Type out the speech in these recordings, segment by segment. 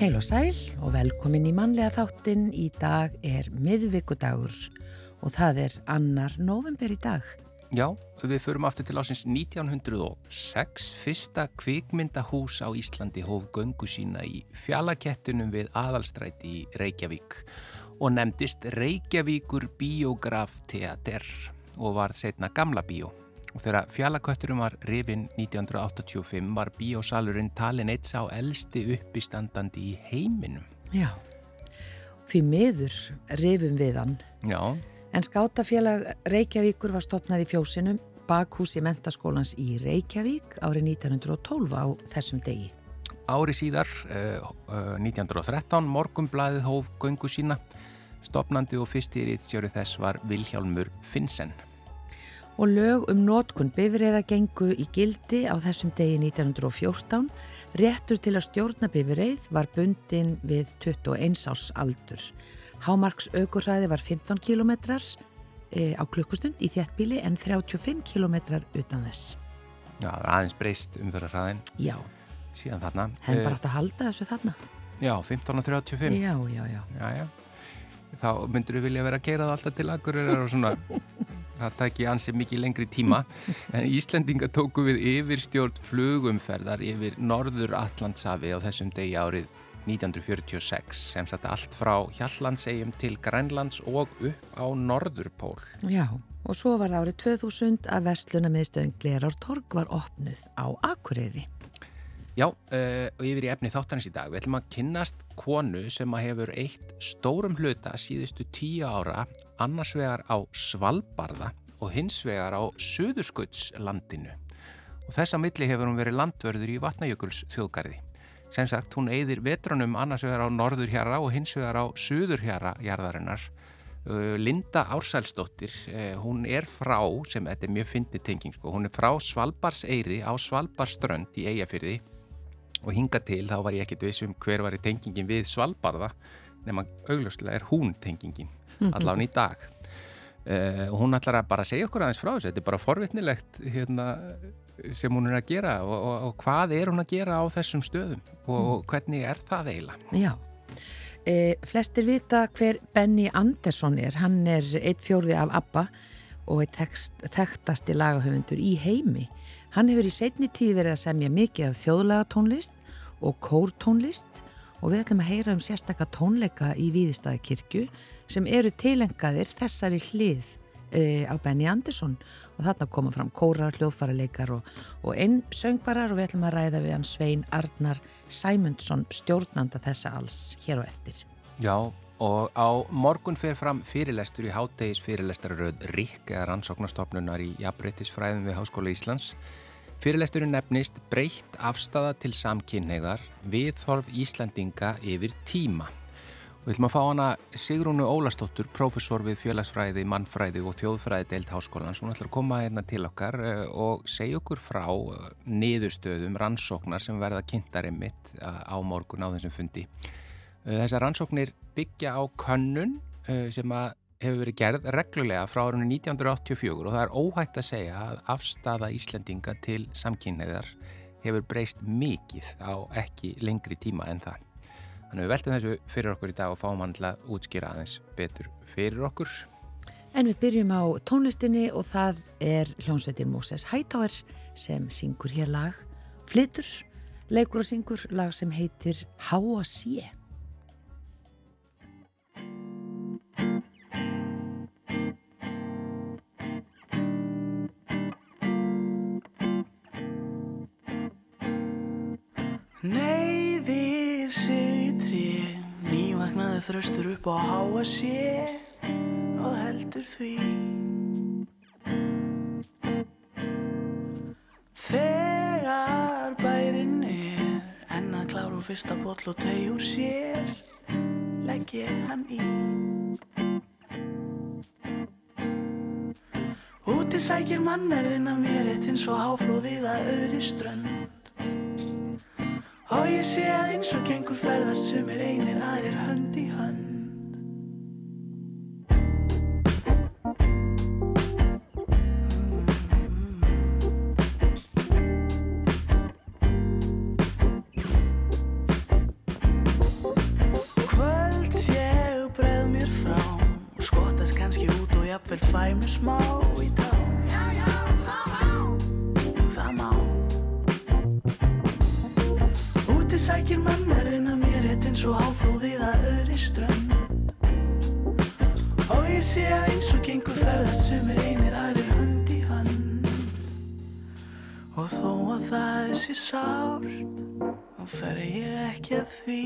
Heil og sæl og velkomin í mannlega þáttin. Í dag er miðvíkudagur og það er annar november í dag. Já, við förum aftur til ásins 1906. Fyrsta kvikmyndahús á Íslandi hóf göngu sína í fjallakettunum við aðalstræti í Reykjavík og nefndist Reykjavíkur Biograf Theater og var setna Gamla Bíó. Og þegar fjallakötturum var rifin 1985 var bíósalurinn talin eitt sá elsti uppistandandi í heiminum. Já, því miður rifum við hann. Já. En skátafélag Reykjavíkur var stopnað í fjósinum bakhúsi mentaskólans í Reykjavík árið 1912 á þessum degi. Ári síðar, uh, uh, 1913, morgumblaðið hóf göngu sína. Stopnandi og fyrsti rítstjóri þess var Vilhjálmur Finnsen og lög um nótkun bifriða gengu í gildi á þessum degi 1914. Réttur til að stjórna bifrið var bundin við 21 árs aldur. Hámarks aukurræði var 15 km e, á klukkustund í þjættbíli en 35 km utan þess. Já, það er aðeins breyst um þeirra hraðin. Já. Síðan þarna. Henn bara átt að halda þessu þarna. Já, 15 og 35. Já, já, já. Já, já. Þá myndur við vilja vera að gera það alltaf til akkurir og svona það tæki ansið mikið lengri tíma en Íslendinga tóku við yfir stjórn flugumferðar yfir Norður Allandsafi á þessum degi árið 1946 sem satt allt frá Hjallandsegjum til Grænlands og upp á Norðurpól. Já, og svo var það árið 2000 að vestlunamiðstöðin Glerartorg var opnuð á Akureyri. Já, uh, og yfir í efni þáttanins í dag. Við ætlum að kynnast konu sem að hefur eitt stórum hluta síðustu tíu ára annars vegar á Svalbarða og hins vegar á Suðurskautslandinu. Og þessa milli hefur hún verið landvörður í Vatnajökuls þjóðgarði. Sem sagt, hún eigðir vetrunum annars vegar á norðurhjara og hins vegar á suðurhjara jarðarinnar. Uh, Linda Ársælsdóttir, uh, hún er frá, sem þetta er mjög fyndið tenging, sko, hún er frá Svalbarseyri á Svalbarströnd í Eyjafyrði og hinga til þá var ég ekkert vissum hver var í tengingin við Svalbarða nema augljóslega er hún tengingin allavega í dag. Uh, og hún ætlar að bara segja okkur aðeins frá þessu. Þetta er bara forvitnilegt hérna, sem hún er að gera og, og, og hvað er hún að gera á þessum stöðum? Og, og hvernig er það eiginlega? Já. E, Flestir vita hver Benny Andersson er. Hann er eitt fjórði af ABBA og eitt þekktasti lagahöfundur í heimi Hann hefur í setni tíð verið að semja mikið af þjóðlagatónlist og kórtónlist og við ætlum að heyra um sérstakka tónleika í Víðistæðakirkju sem eru tilengaðir þessari hlið e, á Benny Andersson og þarna koma fram kórar, hljóðfaraleikar og, og einn söngvarar og við ætlum að ræða við hann Svein Arnar Sæmundsson stjórnanda þessa alls hér og eftir. Já, og á morgun fer fram fyrirlestur í háttegis fyrirlestararöð RIK eða rannsóknastofnunar í Jafnbryttisfræðum við Háskóla Íslands Fyrirlesturinn nefnist breytt afstafa til samkynneigðar viðhorf Íslandinga yfir tíma. Við ætlum að fá hana Sigrúnu Ólastóttur, profesor við félagsfræði, mannfræði og þjóðfræði deilt háskólans. Hún ætlar að koma hérna til okkar eh, og segja okkur frá eh, niðurstöðum rannsóknar sem verða kynntarinn mitt eh, á morgun á þessum fundi. Þessar rannsóknir byggja á könnun sem að hefur verið gerð reglulega frá árunni 1984 og það er óhægt að segja að afstafa Íslendinga til samkynniðar hefur breyst mikið á ekki lengri tíma en það. Þannig við veltum þessu fyrir okkur í dag og fáum að útskýra aðeins betur fyrir okkur. En við byrjum á tónlistinni og það er hljómsveitin Moses Hightower sem syngur hér lag, flytur, leikur og syngur lag sem heitir Háa sé. þröstur upp á háa sé og heldur því Þegar bærin er enn að kláru fyrsta botl og tegjur sér legg ég hann í Úti sækir mannerðin að mér eitt eins og háflóðið að öðri strönd Og ég sé að eins og gengur ferðast sem er einir aðrir fer ég ekki að því.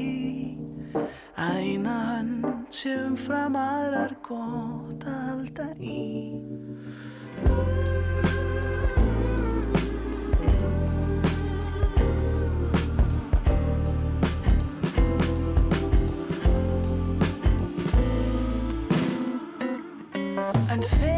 Að eina hönd sé umfram aðrar gott að halda í. En þegar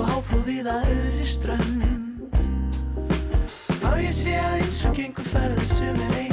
og háflóðið að öðri strönd. Og ég sé að eins og gengur ferða sem er einir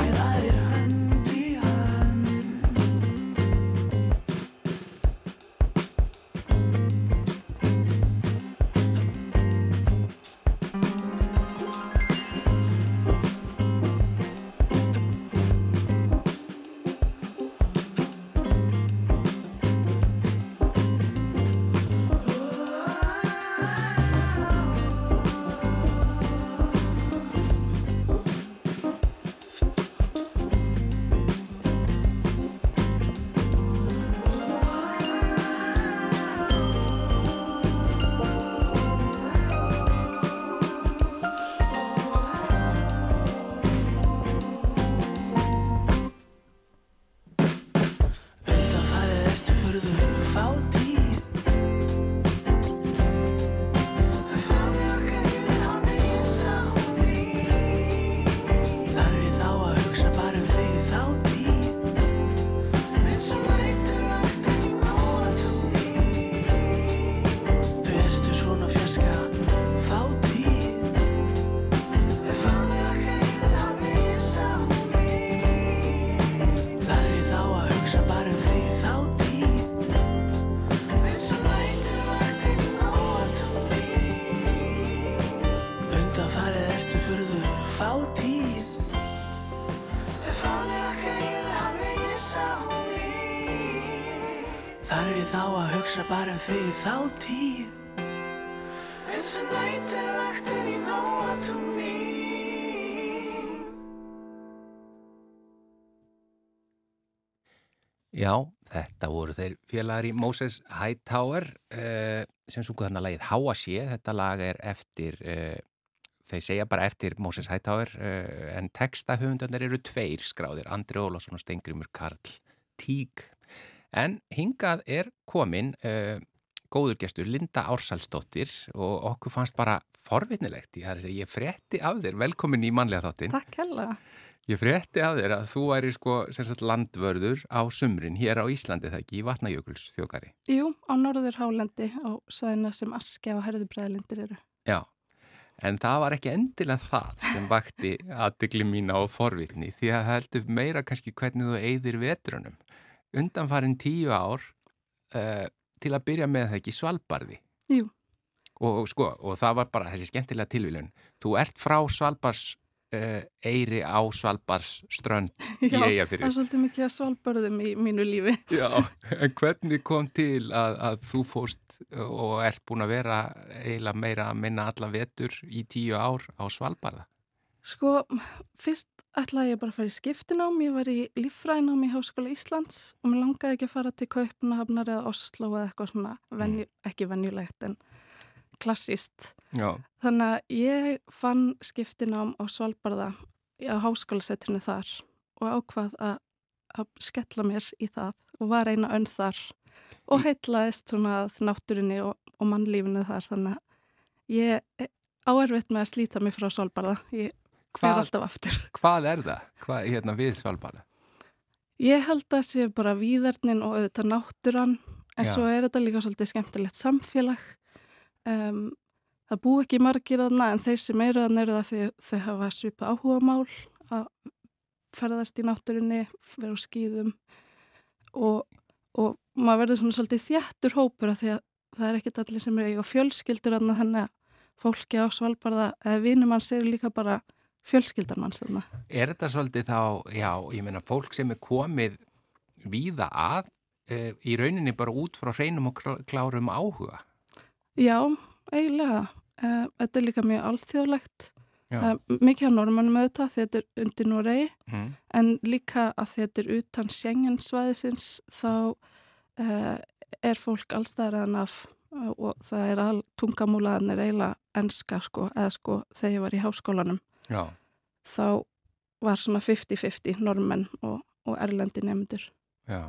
bara um því þá tíð eins og nætur vaktin í nóatúni Já, þetta voru þeir félagar í Moses Hightower uh, sem sungu þarna lagið Háa sé. Þetta lag er eftir, uh, þeir segja bara eftir Moses Hightower uh, en textahöfundarnir eru tveir skráðir, Andri Ólásson og Stengrimur Karl Tík. En hingað er komin góður gestur Linda Ársalsdóttir og okkur fannst bara forvitnilegt. Ég, að segja, ég frétti af þér, velkomin í manlega þáttin. Takk hella. Ég frétti af þér að þú væri sko sagt, landvörður á sumrin hér á Íslandi það ekki í Vatnajökuls þjókari. Jú, á Norður Hálendi á sæðina sem Askja og Herðubræðlindir eru. Já, en það var ekki endilega það sem vakti aðdegli mína og forvitni því að það heldur meira kannski hvernig þú eigðir vetrunum. Undanfarin tíu ár uh, til að byrja með það ekki svalbarði. Jú. Og, og sko, og það var bara þessi skemmtilega tilvílun. Þú ert frá svalbars uh, eiri á Svalbars strönd í Já, það er svolítið mikið að svalbörðum í mínu lífi. Já, en hvernig kom til að, að þú fórst og ert búin að vera eiginlega meira að minna alla vetur í tíu ár á Svalbarða? Sko, fyrst ætlaði ég bara að fara í skiptinám. Ég var í líffræðinám í Háskóla Íslands og mér langaði ekki að fara til Kaupnahafnar eða Oslo eða eitthvað svona, venju, ekki venjulegt en klassíst. Já, Þannig að ég fann skiptinám á Svalbarða á háskólasetrinu þar og ákvað að, að skella mér í það og var eina önn þar og heitlaðist svona náttúrinni og, og mannlífinu þar þannig að ég áerfitt með að slíta mig frá Svalbarða. Ég hvað, hvað er það? Hvað er hérna við Svalbarða? Ég held að sé bara víðarnin og auðvitað náttúran en Já. svo er þetta líka svolítið skemmtilegt samfélag. Um, það bú ekki margir aðna en þeir sem eru aðna eru það því þau hafa svipa áhuga mál að ferðast í náttúrinni, vera á skýðum og, og maður verður svona svolítið þjættur hópur af því að það er ekkit allir sem eru eiga fjölskyldur aðna þannig að fólki á Svalbarða eða vinum hans eru líka bara fjölskyldan manns þarna. Er þetta svolítið þá, já, ég meina fólk sem er komið víða að e, í rauninni bara út frá hreinum og klá- klárum áhuga? Já, eiginlega. Uh, þetta er líka mjög alþjóðlegt. Uh, mikið á normannum auðvitað því þetta er undir Noregi Mm. en líka að þetta er utan Schengen-svæðisins þá er fólk allstæðar en af og það er all tungamúlaðan er eiginlega enska sko, eða sko þegar ég var í háskólanum Já. þá var svona 50-50 normenn og, og erlendi nefndur. Já.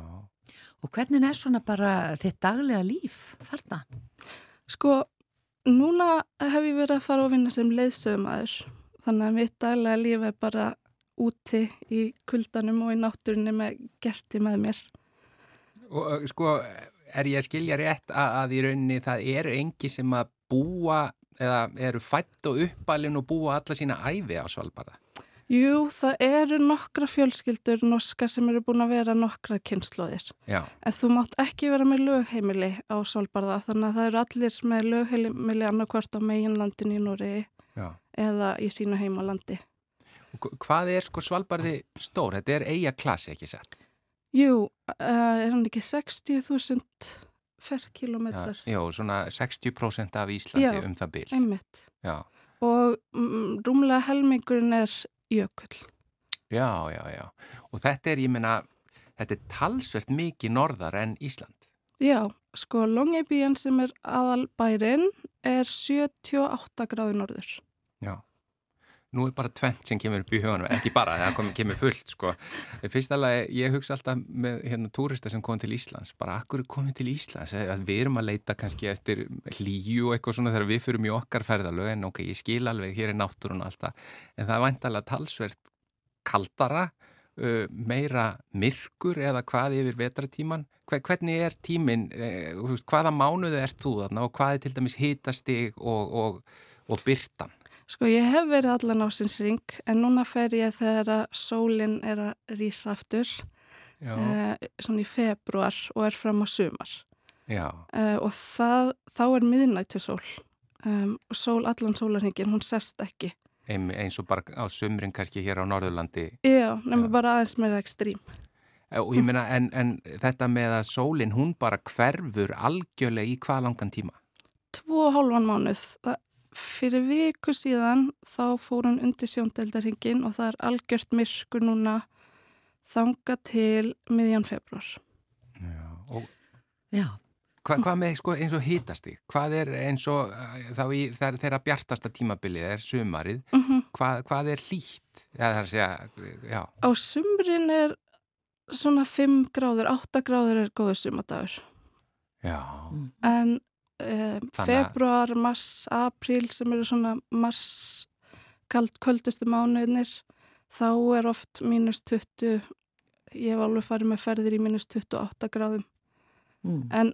Og hvernig er svona bara þitt daglega líf þarna? Sko, núna hef ég verið að fara og vinna sem leiðsögumæður þannig að mitt daglega líf er bara úti í kuldanum og í náttúrunni með gesti með mér. Og sko, er ég að skilja rétt að, að í rauninni það eru engi sem að búa eða eru fætt og uppalinn og búa alla sína æfi á Svalbard? Jú, það eru nokkra fjölskyldur norska sem eru búin að vera nokkra kynnslóðir. Já. En þú mátt ekki vera með lögheimili á Svalbarða þannig að það eru allir með lögheimili annarkvart á meginlandin í Núri eða í sínu heimalandi. Hvað er sko Svalbarði stór? Þetta er eiga klassi, ekki sett? Jú, uh, er hann ekki 60.000 ferkilometrar? Já, svona 60% af Íslandi Já. um það bil. Einmitt. Já. Og mm, rúmlega helmingurinn er jökull. Já, já, já. Og þetta er, ég meina, þetta er talsvert mikið norðar en Ísland. Já, sko Longyearbyen sem er aðal bærin er 78 gráði norður. Nú er bara tvent sem kemur upp í huganum, ekki bara, það kemur fullt, sko. Fyrst alveg, ég hugsa alltaf með hérna túrista sem kom til Íslands, bara akkur er komið til Íslands, að við erum að leita kannski eftir hlýju og eitthvað svona þegar við fyrum í okkar ferðalög, en ok, ég skil alveg, hér er náttúrun og allt það, en það er væntalega talsvert kaldara, uh, meira myrkur eða hvað yfir vetratíman, Hver, hvernig er tíminn, eh, hvaða mánuði ert þú þarna og hvað er til dæmis hitastig og, og, og byrtan? Sko ég hef verið allan ásins ring en núna fer ég þegar að sólinn er að rísa aftur uh, svona í februar og er fram á sumar já, uh, og það, þá er miðnættu sól um, og sól allan sólarhingin, hún sest ekki. Ein- eins og bara á sumrin kannski hér á Norðurlandi Já, nema Já. bara aðeins meira ekstrím. Eh, og ég meina en, en þetta með að sólin hún bara hverfur algjörlega í hvað langan tíma Tvo hálfan mánuð. Það, fyrir viku síðan þá fór hann undir sjóndeldarhingin og það er algjört myrkur núna þanga til miðjan februar. já. og Já, hva, hvað með sko, eins og hitasti hvað er eins og eh, þá í þegar bjartasta tímabilið er sumarið. Mm hvað, hvað er hlýtt? Eða segja, Á sumrin er svona 5 gráður, 8 gráður er góður sumadagur. já. En að- februar, mars, apríl sem eru svona mars kald, köldustu mánuðinir þá er oft mínus 20 ég hef alveg farið með ferðir í mínus 28 gráðum mm. en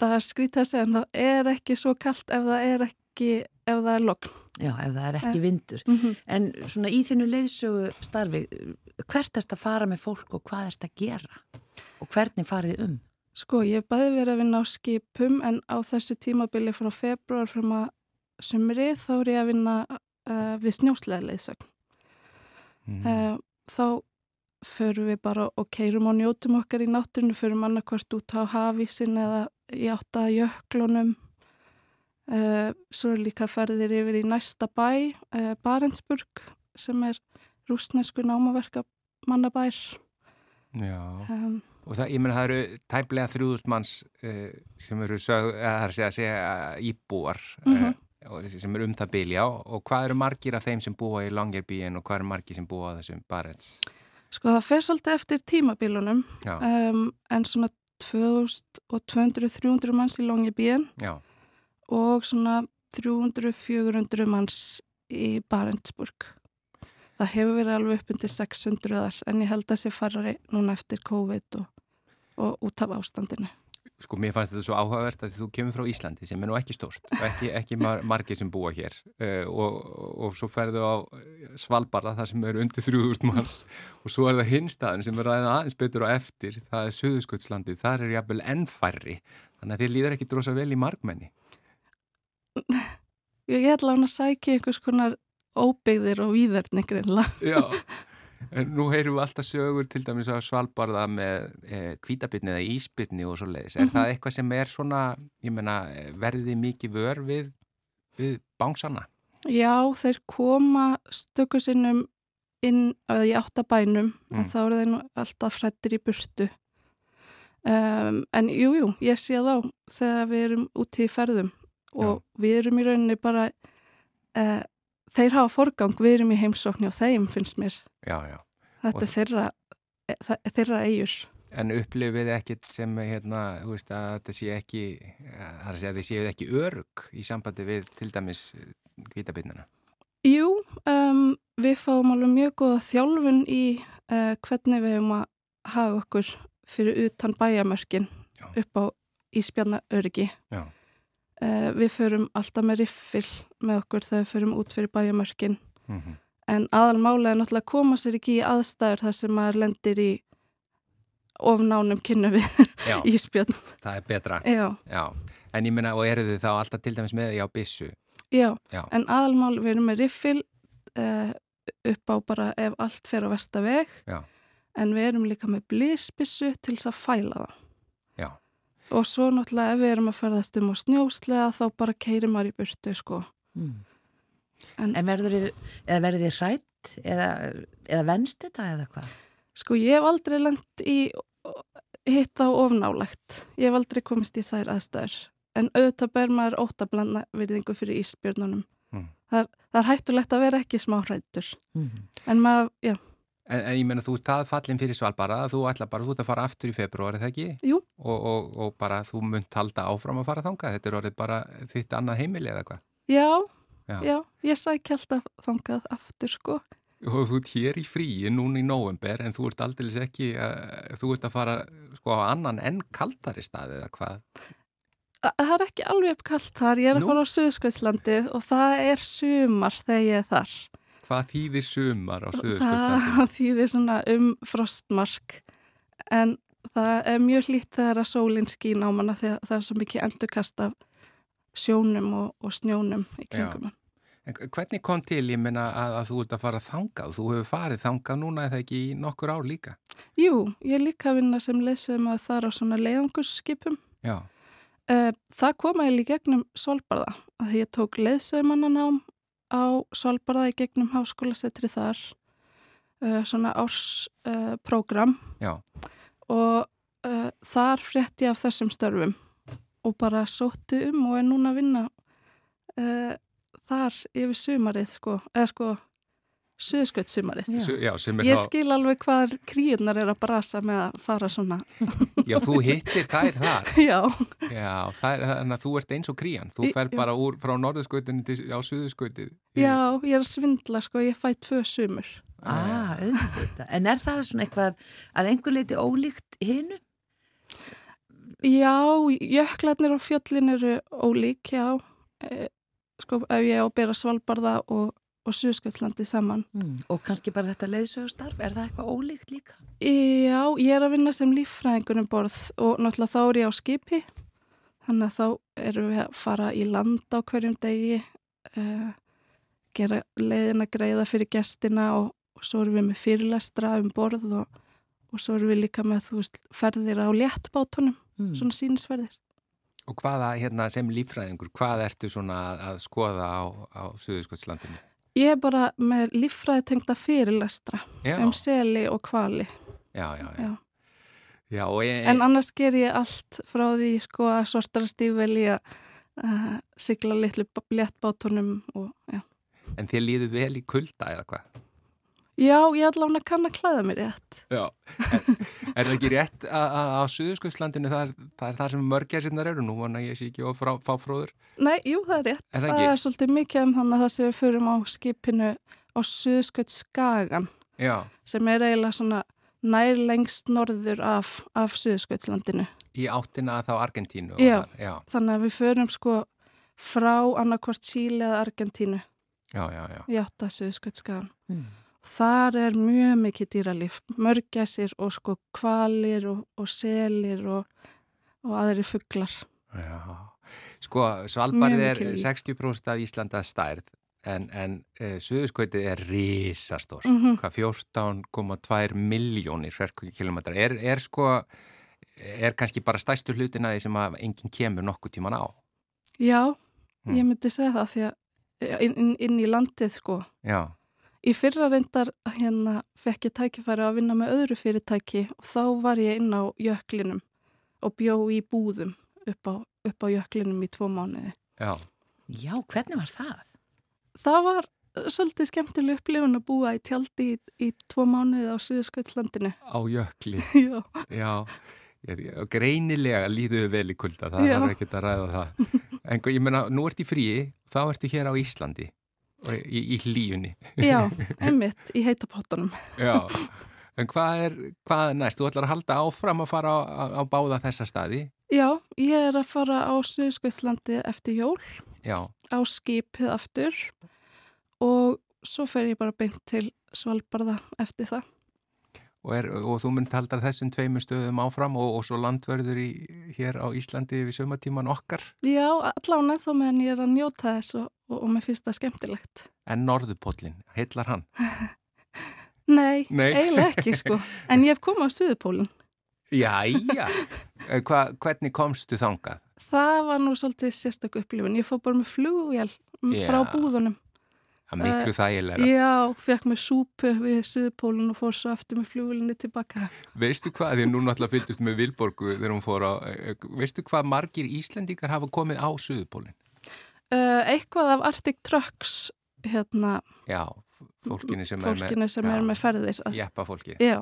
það er skrítið að segja en það er ekki svo kalt ef það er ekki ef það er logn já, ef það er ekki Eh. vindur. mm -hmm. En svona í þinnu leiðsögu starfi, hvert erst að fara með fólk og hvað erst að gera? Og hvernig farið um? Sko, ég hef bæði verið að vinna á skipum en á þessu tímabili frá februar fram að sumri þá er ég að vinna uh, við snjóslega leiðsögn. mm. Uh, þá förum við bara og keirum og njótum okkar í náttúrinu, förum annarkvart út á hafísin eða í átta jöklunum. Uh, svo er líka ferðir yfir í næsta bæ, Barentsburg, sem er rúsnesku námaverka mannabær. já Um, og það, ég meina það eru tæplega þrjúðust manns uh, sem eru sög, það er að segja, segja íbúar Mhm. uh, og þessi sem eru um það bylja og hvað eru margir af þeim sem búa í Longyearbyen og hvað eru margir sem búa á þessum Barents sko, það fer svolítið eftir tímabilunum. um, en svona 2200-300 manns í Longyearbyen og svona 300-400 manns í Barentsburg. Það hefur verið alveg upp undir 600 þar en ég held að sé farari núna eftir COVID og, og út af ástandinu. sko mér fannst þetta svo áhugavert að þú kemur frá Íslandi sem er nú ekki stórt og ekki, ekki mar margir sem búa hér uh, og, og, og svo ferðu á Svalbarða það sem eru undir 3000 manns og svo er það hinstaðin sem er ræðið aðeins betur á eftir, það er Suðuskutslandi þar er jafnvel ennfærri þannig að þér líður ekki drosa vel í margmenni Ég ætla hann að sækja einhvers konar óbyggðir og víðerni greinlega. Já, nú heyrum við alltaf sögur til dæmis á Svalbarða með kvítabitni eða ísbitni og svo leiðis. Er það eitthvað sem er svona, ég meina, verðið mikið vör við, við bánsana? Já, þeir koma stöku sinnum inn eða í áttabænum Mm. en þá eru þeir nú alltaf frættir í burtu. Um, en jú, jú, ég sé þá þegar við erum úti í ferðum og við erum í rauninni bara, uh, þeir hafa forgang, við erum í heimsókni og þeim finnst mér. Já, já. Þetta er þeirra, e, það þeirra eigur. En upplifið ekkit sem, hérna, veist, að þetta sé ekki, það að segja að þið séuð ekki örug í sambandi við til dæmis kvítabitnina? Jú, um, við fáum alveg mjög góða þjálfun í uh, hvernig við hefum að hafa okkur fyrir utan bæjamörkin upp á Ísbjarnaöryggi. Já. Uh, við förum alltaf með riffil með okkur þegar við förum út fyrir bæjamörkin Mm en aðalmálega er náttúrulega að koma sér ekki í aðstæður þar sem maður lendir í ofnánum kynnu við Já, Ísbjörn. það er betra. Já, Já, en ég meina, og eru þið þá alltaf til dæmis með því á byssu? já, Já, en aðalmál við erum með riffil uh, upp á bara ef allt fer á vestaveg Já. en við erum líka með blísbissu til þess að fæla það. Og svo náttúrulega ef við erum að ferðast um á snjóslega þá bara keirir maður í burtu sko. Mm. En- En verður þið, eða verður þið hrætt eða, eða venst þetta eða hvað? Sko ég hef aldrei lengt í hitt á ofnálagt. Ég hef aldrei komist í þær aðstæður. En auðvitað ber maður óttablanda virðingu fyrir ísbjörnunum. Mm. Það, það er hættulegt að vera ekki smá hrættur. Mm. En maður, já, En, en ég meina, þú það fallin fyrir Svalbara, þú ætla bara, þú ert að fara aftur í februar, er það ekki? Jú. Og, og, og bara þú munt halda áfram að fara þangað, þetta er orðið bara þitt annað heimili eða hvað? já, Já. já, ég sækja alltaf þangað aftur sko. Og þú ert hér í fríi núna í november en þú ert aldeilis ekki, uh, þú ert að fara sko á annan enn kaldari stað eða hvað? Þa- Það er ekki alveg uppkallt þar, ég er að Nú? fara á Suðskvæðslandið og það er sumar þegar ég er þar. Hvað þýðir sumar á Suðurskjöldsandi? Það þýðir svona um frostmark en það er mjög hlýtt þegar að sólinn skín á manna þegar það er svo mikið endurkast af sjónum og, og snjónum í kringum hann. En hvernig kom til, ég meina, að, að þú ert að fara þangað? Þú hefur farið þangað núna eða ekki í nokkur ár líka? Jú, ég líka vinna sem leysum að það er á svona leiðangusskipum. Já, Eh, Það kom eiginlega í gegnum Svalbarða að því ég tók leðsöðmannanám á Svalbarða í gegnum háskólasetri þar uh, svona ársprógram já, og uh, þar frétti ég af þessum störfum og bara sóttu um og er núna að vinna uh, þar yfir sumarið sko, eða sko suðskött sumarið. Já. Já Ég þá, skil alveg hvað kríunar er að brasa með að fara svona. já, þú hittir þær þar. Já, Já, er, þannig að þú ert eins og krían. Þú fer bara úr frá norðurskautinni til, á suðurskautið. já, ég er að svindla sko, ég fæ tvö sumur. Ah, auðvitað. En er það svona eitthvað að einhver leiti ólíkt hinu? Já, jöklarnir á fjöllin eru ólík, já. E, sko, ef ég á að bera Svalbarða og, og Suðskjöldslandið saman. Mm. Og kannski bara þetta leiðsögustarf, er það eitthvað ólíkt líka? Já, ég er að vinna sem líffræðingur um borð og náttúrulega þá er ég á skipi. Þannig að þá erum við að fara í land á hverjum degi, uh, gera leiðina greiða fyrir gestina og, og svo erum við með fyrirlestra um borð og, og svo erum við líka með þú veist, ferðir á léttbátunum, Mm. svona sínisferðir. Og hvaða, hérna, sem líffræðingur, hvað ertu svona að, að skoða á, á suðurskautslandinu? Ég er bara með líffræði tengda fyrirlestra Já, um seli og kvali. já, já, já. Já. já og ég, En annars ger ég allt frá því sko að sortara stífveli að uh, sigla litlu léttbátunum og já. en þér líður vel í kulda eða hvað? Já, ég allavega kann að klæða mér rétt. Já, er, er það ekki rétt að, að á Suðurskjöldslandinu það, það er það sem mörgæsinnar eru nú, vona ég sé ekki og frá, fá fróður. Nei, jú, það er rétt. Er það það er svolítið mikið um þannig að það sem við förum á skipinu á Suðskött Skagan Já, sem er eiginlega svona nær lengst norður af, af Suðsköldslandinu. í áttina þá Argentínu. og Já. já, Þannig að við förum sko frá annarkvort Síli eða Argentínu já, já, já. í átta Suðskött Skagan. Mm. Þar er mjög mikið dýralíf, mörgæsir og sko kvalir og, og selir og, og aðri fugglar. já. Sko, Svalbard er mikið líf. 60% af Íslanda stærð en, en uh, Suðurskautið er risastórt, Mhm. hvað 14,2 miljónir ferkilometrar, er, er sko, er kannski bara stæstu hlutin að því sem að enginn kemur nokkuð tíman á. Já, Mm. ég myndi segja það því að eh, inn, inn í landið sko. Já, Í fyrra reyndar hérna fekk ég tækifæri að vinna með öðru fyrirtæki og þá var ég inn á jöklinum og bjó í búðum upp á, upp á jöklinum í tvo mánuði. já, Já, hvernig var það? Það var eh, svolítið skemmtileg upplifun að búa í tjaldi í, í tvo mánuði á Suðurskjöldslandinu. á jökli, Já, já, ég, ég, greinilega líðuðu vel í kulda, það Já. er ekkert að ræða það. En ég meina, nú ert í fríi, þá ertu hér á Íslandi, og í, í hlíunni. já, einmitt í heitapottunum. Já, en hvað er, hvað er næst? Þú ætlar að halda áfram að fara á, á, á báða þessa staði? Já, ég er að fara á Suðurskjöldslandið eftir jól Já, á skipið aftur og svo fer ég bara beint til Svalbarða eftir það. og, er, og þú mynd halda þessum tveimur stöðum áfram og, og svo landverður í, hér á Íslandi við sömatíman okkar Já, allan eða þá meðan ég er að njóta þess og, og, og mér finnst það skemmtilegt. en Norðupóllin, heillar hann? Nei, Nei. eiginlega ekki sko, en ég hef komið á Suðupólinn. Jæja, Eh, Hva, hvernig komstu þangað? Það var nú svolítið sérstakku upplifun. Ég fór bara með flugvél mm, Já. frá búðunum. Það er miklu Eh, þægilega. Já, fekk mér súpu við Suðupólinn og fór svo aftur með flugvélinni tilbaka. Veistu hvað, því að nú náttúrulega fylgdust með Vilborgu þegar hún fór á, eh, veistu hvað margir Íslendingar hafa komið á Suðupólin? Uh, eitthvað af Arctic Trucks, hérna, Já, fólkinu sem fólkinu sem já, er með ferðir. Jeppa fólki, Já,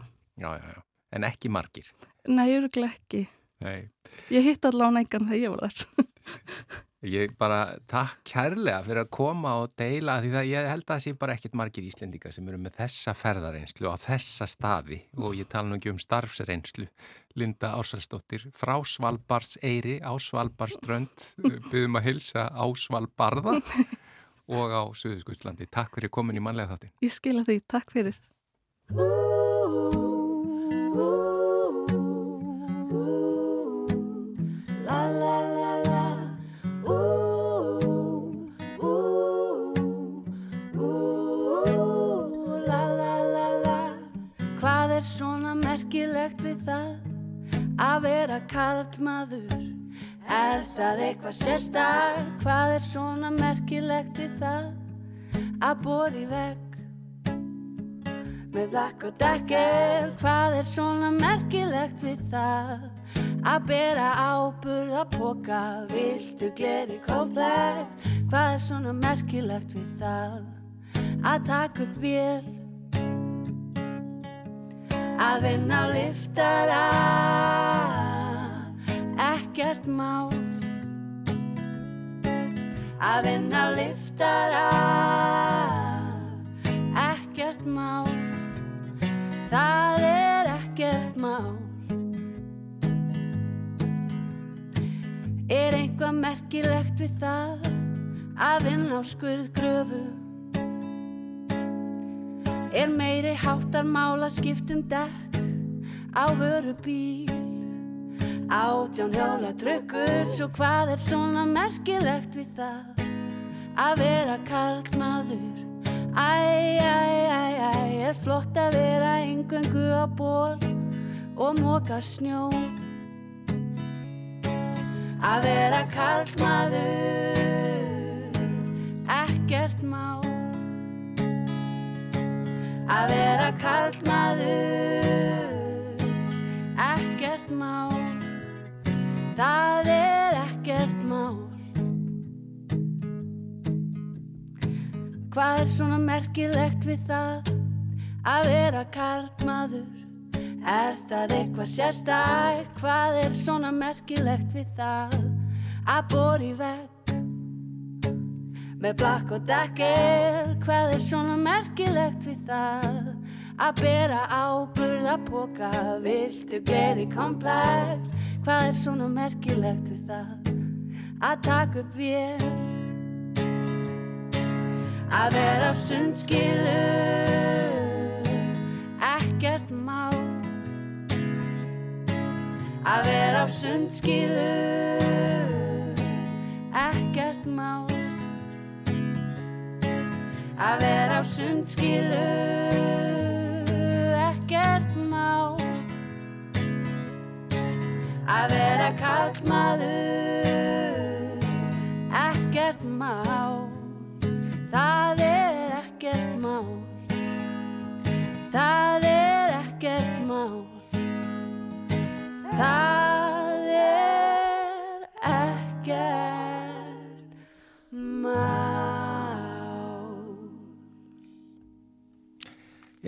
en ekki margir. nei, öruglega ekki. Nei. Ég hitt allan engan þegar ég var þar. Ég bara takk kærlega fyrir að koma og deila því það ég held að það sé bara ekkit margir Íslendingar sem eru með þessa ferðareynslu á þessa staði og ég tala nú ekki um starfsreynslu Linda Ásvaldsdóttir frá Svalbars Eyri á Svalbarströnd byggðum að hilsa á Svalbarða og á Suðuskvistslandi. Takk fyrir komin í mannlega þáttin. Ég skila því, takk fyrir. Við það að vera karlmaður? Er það eitthvað sérstakt? Hvað er svona merkilegt við það að bóri vekk? Með blakk og dekker, hvað er svona merkilegt við það? Að bera áburð að póka, viltu gleri komplekt? Hvað er svona merkilegt við það? Að taka upp vél, að vinna á liftara, ekkert mál. Að vinna á liftara, ekkert mál. Það er ekkert mál Er eitthvað merkilegt við það að vinna á skurðgröfu Er meiri háttar mála skiptum dekk á vöru bíl Átján hjóla trukkur svo hvað er svona merkilegt við það? Að vera karlmaður Æ, æ, æ, æ, er flott að vera yngöngu á ból og móka snjó Að vera karlmaður, ekkert mál Að vera karlmaður, ekkert mál Það er ekkert mál Hvað er svona merkilegt við það að vera karlmaður? Er það eitthvað sérstækt? Hvað er svona merkilegt við það að bóri vekk? Með blakk og dekker, hvað er svona merkilegt við það? Að bera áburð að póka, viltu gleri komplex? Hvað er svona merkilegt við það? Að taka upp vél? Að vera sundskilu Ekkert mál. Að vera sundskilu Ekkert mál að vera á sundskilu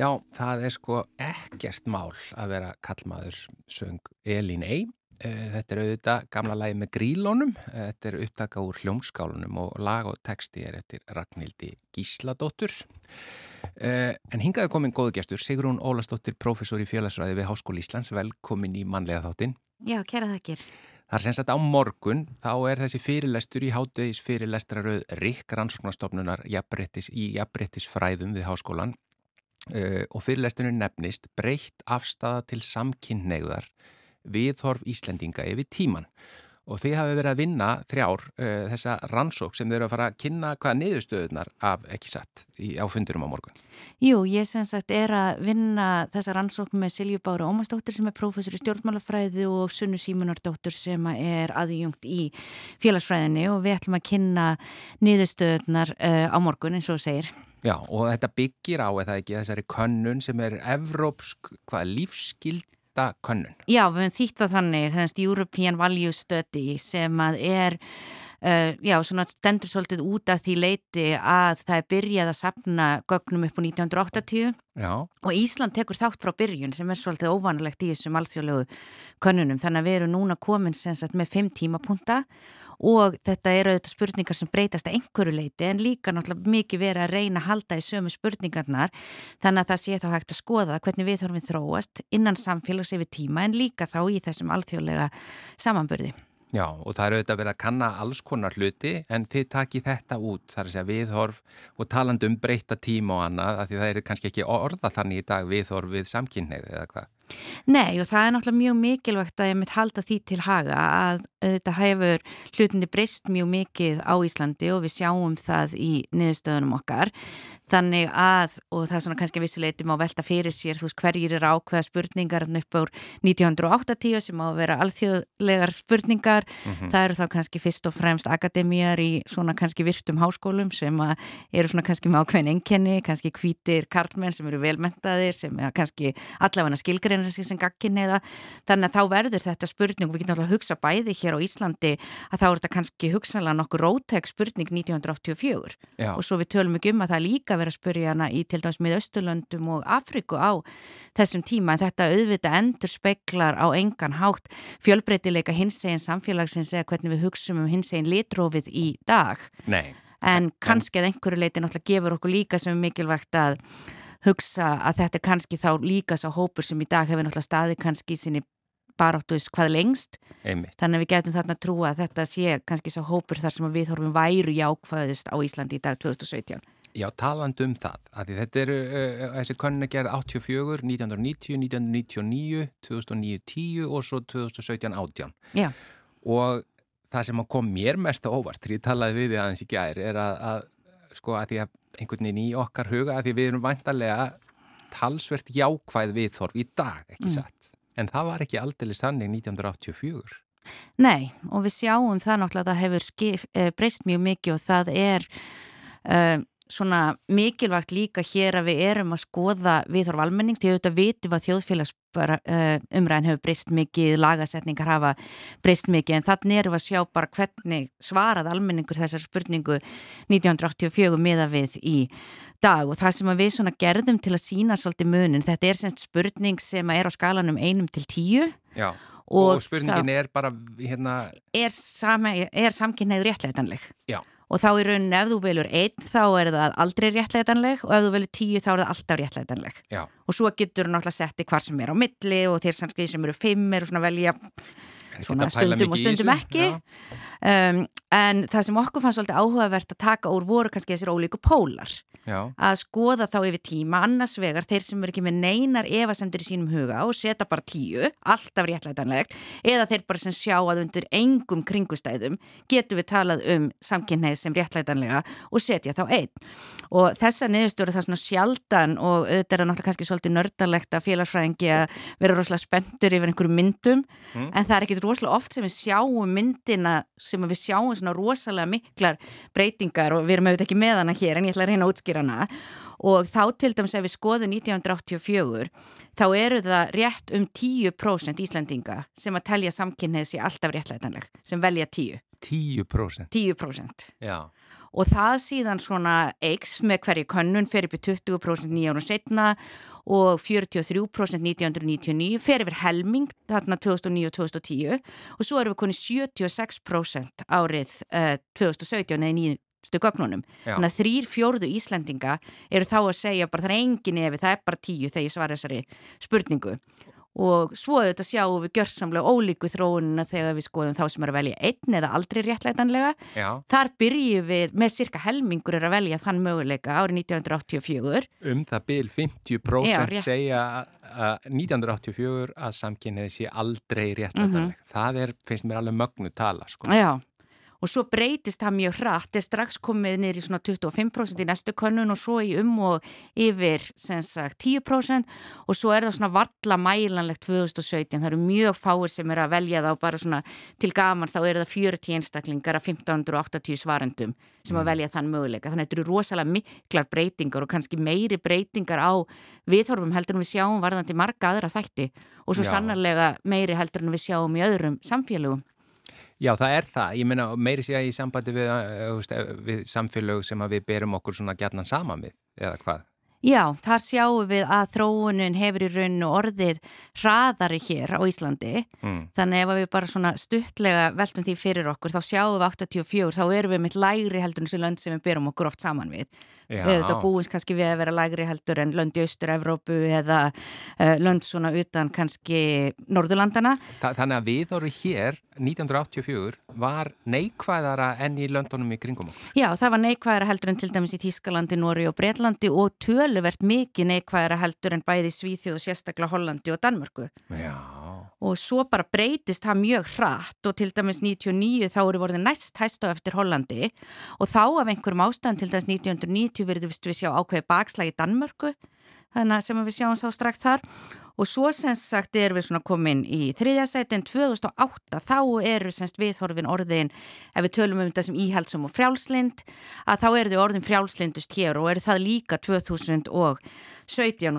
Já, það er sko ekkert mál að vera kallmaður söng Elín Ey. Eh, Þetta er auðvitað gamla lagi með grílónum, þetta er upptaka úr hljómskálunum og lag og texti er eftir Ragnhildi Gísladóttur. Eh, En hingaði komin góðu gestur, Sigrún Ólastóttir, professor í félagsræði við Háskóli Íslands, velkomin í mannlega þáttinn. Já, kæra þakkir. Það er sem sagt á morgun, þá er þessi fyrirlestur í háttegis fyrirlestraröð Rikk rannsóknarstofnunar jafnbrettis í jafnbrettisfræðum við háskólan uh, og fyrirlesturinn nefnist breytt afstafa til samkynneigðar viðhorf Íslendinga yfir tíman. Og þið hafi verið að vinna þrjár uh, þessa rannsók sem þau eru að fara að kynna hvaða niðurstöðunar af ekki satt í, á fundurum á morgun. Jú, ég sem sagt er að vinna þessa rannsókn með Silju Bára Ómarsdóttir sem er prófessor í stjórnmálafræði og Sunnu Símunardóttir sem er aðjungt í félagsfræðinni og við ætlum að kynna niðurstöðunar uh, á morgun eins og segir. Já, og þetta byggir á, eða ekki, þessari könnun sem er evrópsk, hvað, lífskylda könnun. Já, við höfum þýtt að þannig, þennast European Value Study sem að er, uh, já, svona stendur svolítið út af því leiti að það er byrjað að sapna gögnum upp á 1980 Já, og Ísland tekur þátt frá byrjun sem er svolítið óvanalegt í þessum alþjóðlegu könnunum, þannig að við erum núna komin sagt með fimm tímapunta og þetta eru auðvitað spurningar sem breytast að einhverju leiti en líka náttúrulega mikið verið að reyna að halda í sömu spurningarnar. Þannig að það sé þá hægt að skoða hvernig við þurfum þróast innan samfélags yfir tíma en líka þá í þessum alþjóðlega samanburði. Já, og það eru auðvitað verið að kanna alls konar hluti en þið takið þetta út, það er að segja viðhorf og talandi um breyta tíma og annað, af því það eru kannski ekki orða þannig í dag viðhorf við samkynneið eða hvað. Nei og það er náttúrulega mjög mikilvægt að ég mitt halda því til haga að þetta hefur hlutinni breyst mjög mikið á Íslandi og við sjáum það í niðurstöðunum okkar þannig að, og það er svona kannski vissuleitum á velta fyrir sér, þú veist hverjir er ákveða spurningar upp á 1980 sem á að vera alþjóðlegar spurningar, það eru þá kannski fyrst og fremst akademíjar í svona kannski virtum háskólum sem eru svona kannski með ákveðin enkenni, kannski hvítir karlmenn sem eru velmentaðir sem er kannski allavega skilgreina sig sem gagkinneiða, þannig að þá verður þetta spurning, við getum alltaf að hugsa bæði hér á Íslandi að þá er þetta kannski hugsanlega nokkur rótæk spurning 1984 Já. og svo við tölum ekki um að það líka verið að spurja hana í til dæmis með Östurlöndum og Afriku á þessum tíma en þetta auðvitað endur speklar á engan hátt fjölbreytileika hinsegin samfélagsins eða hvernig við hugsum um hinsegin litrófið í dag Nei. en kannski að einhverju leiti náttúrulega gefur okkur líka sem er mikilvægt að hugsa að þetta er kannski þá líka sá hópur sem í dag hefur náttúrulega staði kannski í sinni baráttuðs hvað lengst Einmitt. þannig að við getum þarna að trúa að þetta sé kannski sá hópur þar sem við þorfum væru jákvæðist á Íslandi í dag 2017 Já, talandi um það, að þetta eru, uh, þessi könnu gerð 84, 1990, 1999, 2009, 10 og svo 2017, 18. Já, Og það sem kom mér mest á óvart, því ég talaði við því aðeins í gær, er að, að sko að því að einhvern veginn í okkar huga, að því við erum vantarlega talsvert jákvæð viðþorf í dag, ekki satt. En það var ekki aldrei sannig 1984. nei og við sjáum það náttúrulega að það hefur eh, breyst mjög mikið og það er uh, svona mikilvægt líka hér að við erum að skoða viðhorf almennings, því auðvitað vitum að þjóðfélags bara, uh, umræðin hefur breyst mikið, lagasetningar hafa breyst mikið en þannig erum við að sjá bara hvernig svarað almenningur þessar spurningu 1984 miða við í dag. Og það sem við svona gerðum til að sína svolítið munin, þetta er semst spurning sem er á skalanum einum til tíu. Já. Og Og, spurningin er bara, hérna, er, er samkynneið réttleitanleg já, og þá í rauninni ef þú velur einn þá er það aldrei réttleitanleg og ef þú velur tíu þá er það alltaf réttleitanleg já. og svo getur þú náttúrulega setti hvar sem er á milli og þeir sannski sem eru fimm eru svona velja svona stundum og stundum ekki. um, en það sem okkur fannst svolítið áhugavert að taka úr voru kannski þessir ólíku pólar Já. að skoða þá yfir tíma annars vegar þeir sem eru ekki með neinar efasemdir í sínum huga og setja bara tíu alltaf réttlætanlegt eða þeir bara sem sjá að undir engum kringustæðum getum við talað um samkynneið sem réttlætanlega og setja þá einn og þessa niðurstöru það svona sjaldan og auðvitað er það náttúrulega kannski svolítið nördalegt að félagsfræðingi að vera rosalega spenntur yfir einhverjum myndum en það er ekkit rosalega oft sem við sjáum myndina sem við sjáum svona rosalega miklar breytingar og við erum auðvitað ekki með hana hér en ég ætla að reyna að útskýra hana og þá til dæmis ef við skoðum 1984 þá eru það rétt um 10% Íslandinga sem að telja samkynnið sér alltaf réttlætanleg sem velja 10, 10%. 10% Já. og það síðan svona eiks með hverju könnun fer í 20% nýja árum setna og 43% 1999 fer yfir helming þarna 2009 og 2010 og svo erum við konið 76% árið uh, 2017 eða nýjustu gögnunum. Þannig að þrýr fjórðu Íslendinga eru þá að segja bara það er engin efi, það er bara tíu þegar ég svara þessari spurningu og svo auðvitað sjáum við gjörsamlega ólíku þróunina þegar við skoðum þá sem er að velja einn eða aldrei réttlætanlega Já. Þar byrjum við með cirka helmingur er að velja þann möguleika árið 1984. Um það bil 50% Já, rétt. segja að 1984 að samkynniði sé aldrei réttlætanleg. Það er, finnst mér alveg mögnu tala, sko. Já, og svo breytist það mjög hratt, er strax komið niður í svona 25% í næstu könnun og svo í um og yfir sem sagt 10% og svo er það svona valla mælanlegt 2017, það eru mjög fáir sem er að velja þá bara svona til gamans. Þá eru það 40 einstaklingar af 1580 svarendum sem að velja þann möguleika, þannig að þetta eru rosalega miklar breytingar og kannski meiri breytingar á viðhorfum heldur en við sjáum varðandi marga aðra þætti. Og svo Já. sannarlega meiri heldur en við sjáum í öðrum samfélögum. Já, það er það. Ég meina, meiri sé að í sambandi við, uh, eh, við samfélög sem við berum okkur svona gjarnan saman við, eða hvað? Já, þar sjáum við að þróunin hefur í rauninu orðið hraðari hér á Íslandi. Mm. Þannig ef við bara svona stuttlega veltum því fyrir okkur, þá sjáum við 84, þá erum við með lægri heldur en þessu lönd sem við berum okkur oft saman við. Við þetta búins kannski við að vera lægri heldur en lönd í Austur-Evrópu eða uh, lönd svona utan kannski Norðurlandana. Þa, þannig að við voru hér 1984 var neikvæðara enn í löndunum í kringum okkur. Já, það var neikvæðara heldur en til dæmis í Þískalandi, Nóri og Breitlandi og töluvert mikið neikvæðara heldur en bæði Svíþjóð og sérstaklega Hollandi og Danmörku. Já. Og svo bara breytist það mjög hratt og til dæmis 99 þá eru voruð næst hæst á eftir Hollandi. Og þá af einhverjum ástæðan til dæmis 1990 verður við sjá ákveði bakslag í Danmörku þannig að sem við sjáum þá strax þar. Og svo sem sagt erum við svona komin í þriðjasæti en 2008 þá eru semst viðhorfin orðin ef við tölum um þetta sem íhaldsum og frjálslind að þá eru þau orðin frjálslindust hér og eru það líka 2017 og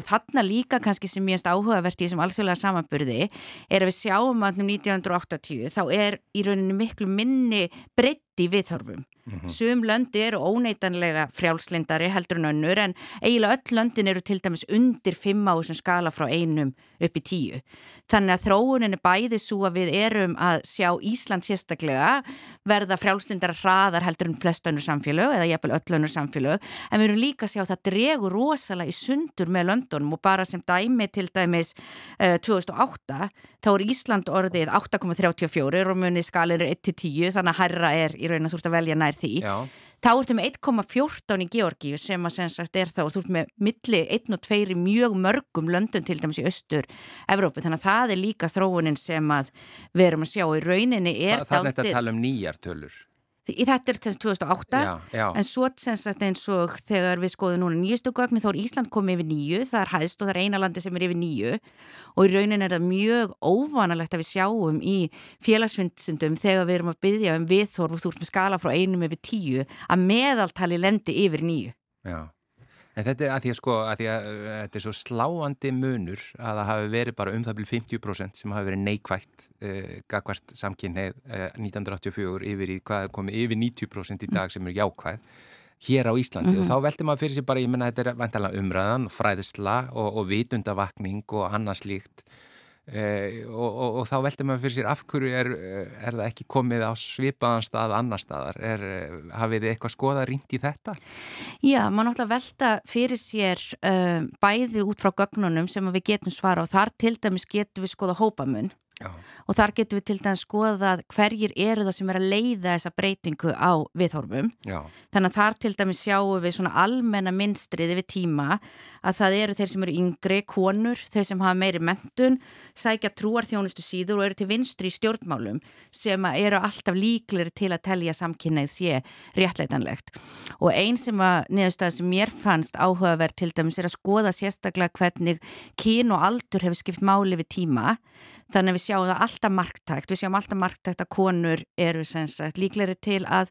þarna líka kannski sem erst áhugavert í þessum alþjóðlega samanburði er að við sjáum að um 1980 þá er í rauninu miklu minni breytt í viðhorfum. Sum löndi eru óneitanlega frjálslindari heldur en önnur en eiginlega öll löndin eru til dæmis undir 5 á þessum skala frá einum upp í 10. Þannig að þróunin er bæði svo að við erum að sjá Ísland sérstaklega verða frjálslindara hraðar heldur en flest önnur samfélög eða jafnvel öll önnur samfélög en við erum líka að sjá að það dregur rosalega í sundur með löndunum og bara sem dæmi til dæmis uh, 2008 þá er Ísland orðið 8,34 og munið skalir er 1-10 þannig að herra er í raun að þú ert að velja nær því Já. þá ertu með 1,14 í Georgíu sem að sem sagt er þá og þú ert með milli 1 og 2 í mjög mörgum löndum til dæmis í austur Evrópu þannig að það er líka þróunin sem að við erum að sjá í rauninni er Þa, það er þetta að tala um nýjar tölur. Í þetta er sem sagt 2008 Já, já. en svo sem sagt eins og þegar við skoðum núna nýjustu gögni þá er Ísland komið yfir nýju, það er hæðst og það er eina landi sem er yfir nýju og í raunin er það mjög óvanalegt að við sjáum í félagsvindsundum þegar við erum að byggja um viðþorf og þú ert með skala frá einum yfir tíu að meðaltali lendi yfir nýju. Já. En þetta er að því að sko, að því að uh, þetta er svo sláandi munur að það hafi verið bara um það byrju 50% sem hafi verið neikvætt uh, gagvart samkynneið uh, 1984 yfir í hvað komið yfir 90% í dag sem er jákvæð hér á Íslandi. Og þá veldi maður fyrir sig bara, ég menna þetta er vantalega umræðan, fræðisla og, og vitundavakning og annars uh, og, og, og þá veldi maður fyrir sér af hverju er, eh, er það ekki komið á svipaðan stað annar staðar, er, eh, hafið þið eitthvað skoða rýnt í þetta? Já, maður náttúrulega velta fyrir sér um, bæði út frá gögnunum sem við getum svara og þar til dæmis getum við skoða hópamun Já. og þar getum við til dæmis skoðað hverjir eru það sem er að leiða þessa breytingu á viðhorfum. Já, Þannig að þar til dæmis sjáum við svona almenna minstrið yfir tíma að það eru þeir sem eru yngri, konur, þeir sem hafa meiri mentun, sækja trúarþjónustu síður og eru til vinstri í stjórnmálum sem eru alltaf líkleri til að telja samkynneið sé réttleitanlegt. Og einn sem að niðurstað sem mér fannst áhugaverð til dæmis er að skoða sérstaklega hvernig kyn og aldur hefur skipt máli við tíma. Þannig að við sjáum það alltaf marktækt. Við sjáum alltaf marktækt að konur eru sagt, líkleri til að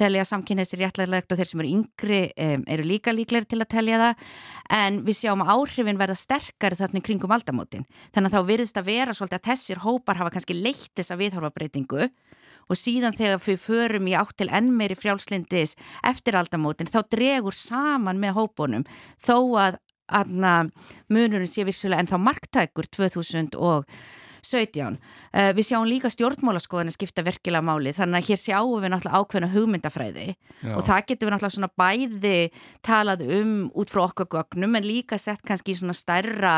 telja samkynneið sér réttleitanlegt og þeir sem eru yngri eru líka líkleri til að telja það. En við sjáum áhrifin verða sterkari þarna kringum aldamótin. Þannig að þá virðist að vera svolítið að þessir hópar hafa kannski leitt þessa viðhorfabreitingu og síðan þegar við förum í átt til enn meiri frjálslindis eftir aldamótin þá dregur saman með hópunum þó að aðna munurinn sé vissulega en þá marktækur 2000 og 17. Uh, við sjáum líka stjórnmálaskoðan að skipta virkilega máli þannig að hér sjáum við náttúrulega ákveðna hugmyndafræði Já. og það getur við náttúrulega svona bæði talað um út frá okkar gögnum en líka sett kannski svona stærra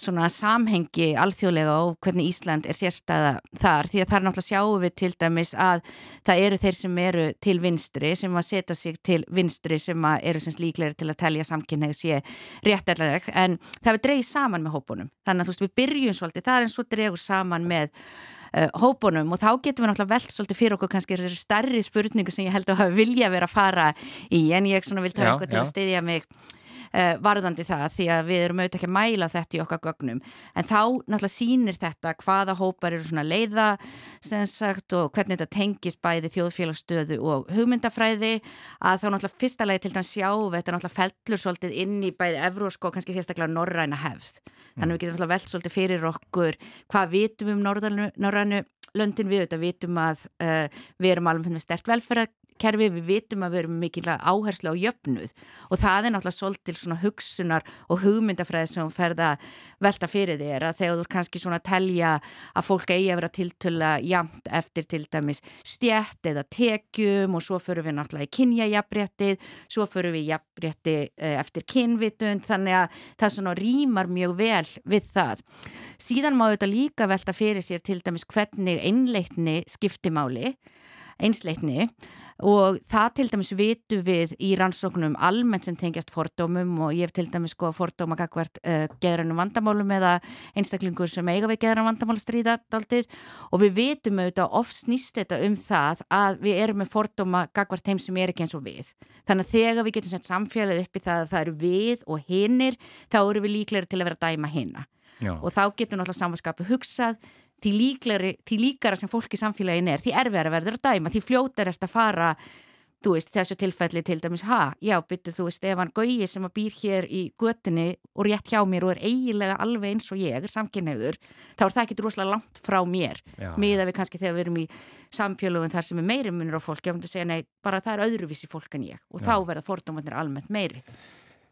svona samhengi alþjóðlega og hvernig Ísland er sérstæða þar. Því að þar náttúrulega sjáum við til dæmis að það eru þeir sem eru til vinstri sem að setja sig til vinstri sem að eru sem líklegri til að telja samkynneið sé réttarlega en það er dreigð saman með hópunum. Þannig að þú veist við byrjum svolítið það er eins og dreigur saman með uh, hópunum. Og þá getum við náttúrulega velt svolítið fyrir okkur kannski þessari stærri spurningu sem ég held að vilja vera að fara í. En ég vil taka eitthvað til að styðja mig uh, varðandi það því að við erum auðvitað ekki að mæla þetta í okkar gögnum. En þá náttúrulega sýnir þetta hvaða hópar eru svona leiða sem sagt og hvernig þetta tengist bæði þjóðfélagsstöðu og hugmyndafræði. Að þá náttúrulega fyrsta lagi til dæmis sjá þetta náttúrulega fellur svolítið inn í bæði evrósko og kannski sérstaklega norræna hefð. Þannig að við getum náttúrulega velt svolítið fyrir okkur hvað vitum við um norrænu, löndin. Við auðvitað vitum að uh, við erum alveg með stert velferðarkerfi, við vitum að við erum mikilvæg áherslu á jöfnuð og það er náttúrulega svolítil svona hugsunar og hugmyndafræði sem ferða velta fyrir þér að þegar þú er kannski svona að telja að fólk eigi að vera tiltöla jamt eftir til dæmis stjætt eða tekjum og svo förum við náttúrulega í kynjajafréttið, svo förum við jafnrétti uh, eftir kynvitund þannig að það svona rýmar mjög vel við það. Síðan má þetta líka velta fyrir sér til dæmis hvernig einleitni skiptimáli, einsleitni og það til dæmis vitu við í rannsóknum almennt sem tengjast fordómum og ég hef til dæmis sko fordóma gagvert uh, geðrannum vandamálum eða einstaklingur sem eiga við geðrann vandamál stríða daldið og við vitum auðvitað oft snýst þetta um það að við erum með fordóma gagvert þeim sem er ekki eins og við. Þannig að þegar við getum sett samfélagið upp í það að það eru við og hinnir þá eru við líklegri til að vera að dæma hinna og þá getur náttúrulega samanskapu hugsað því, líklegri, því líkara sem fólk í samfélagin er, því erfiðara verður að dæma því fljótar ert að fara veist, þessu tilfelli til dæmis ha, já, byttu þú veist, ef hann Gauji sem að býr hér í göttinni og rétt hjá mér og er eiginlega alveg eins og ég er samkynneigður, þá er það ekki droslega langt frá mér, Já. miða við kannski þegar við erum í samfélögum þar sem er meiri munur á fólki, ef þú segja nei, bara það er öðruvísi fólk en ég. Og þá verða fordómanir almennt meiri